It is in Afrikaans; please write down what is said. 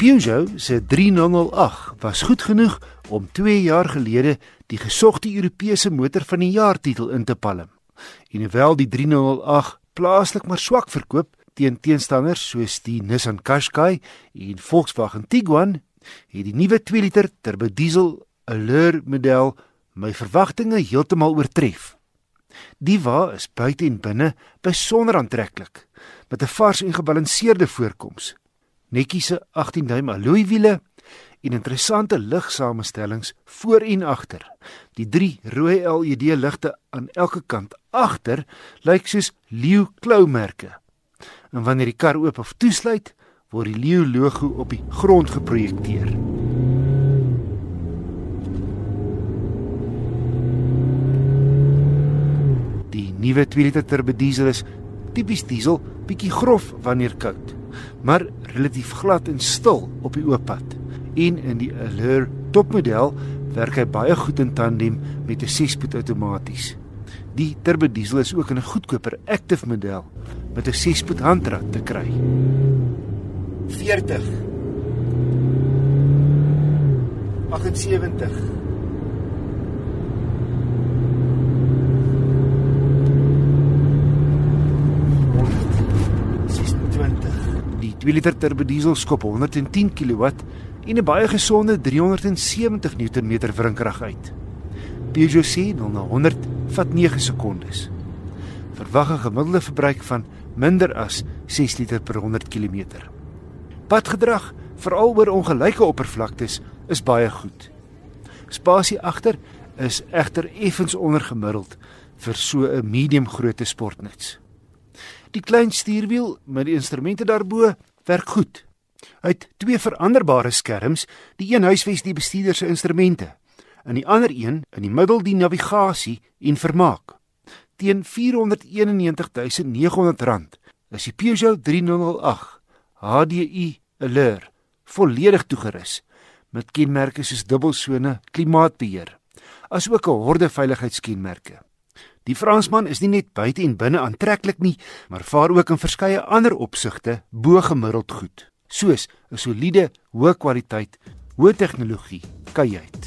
Peugeot se 3008 was goed genoeg om 2 jaar gelede die gesogte Europese motor van die jaar titel in te palm. En hoewel die 3008 plaaslik maar swak verkoop teen teenstanders soos die Nissan Qashqai en Volkswagen Tiguan, het die nuwe 2 liter turbo diesel Allure model my verwagtinge heeltemal oortref. Die wa is buite en binne besonder aantreklik met 'n vars en gebalanseerde voorkoms. Netjiese 18 duim alloy wiele en interessante ligsamestellings voor en agter. Die drie rooi LED ligte aan elke kant agter lyk soos leeu kloumerke. En wanneer die kar oop of toesluit, word die leeu logo op die grond geprojekteer. Die nuwe 2 liter turbo diesel is tipies diesel, bietjie grof wanneer koud, maar relatief glad en stil op die oop pad. En in die Allure topmodel werk hy baie goed in tandem met 'n 6-spoed outomaties. Die turbo diesel is ook in 'n goedkoper active model met 'n 6-spoed handrat te kry. 40 78 Die 2 liter turbo diesel skop 110 kW en 'n baie gesonde 370 Nm wrinkrag uit. Peugeot sê 0 na 100 vat 9 sekondes. Verwag 'n gemiddelde verbruik van minder as 6 liter per 100 km. Padgedrag, veral oor ongelyke oppervlaktes, is baie goed. Spasie agter is egter effens ondergemiddeld vir so 'n medium grootte sportnuts. Die klein stuurwiel met die instrumente daarbo werk goed. Hy het twee veranderbare skerms, die een huisves die bestuurder se instrumente en die ander een in die middel die navigasie en vermaak. Teen R491.900 is die Peugeot 3008 HDI Allure volledig toegerus met kenmerke soos dubbelsone klimaatbeheer, asook 'n horde veiligheidskenmerke. Die Fransman is nie net buite en binne aantreklik nie, maar vaar ook in verskeie ander opsigte bo gemiddeld goed, soos 'n soliede, hoë kwaliteit, hoë tegnologie kajuit.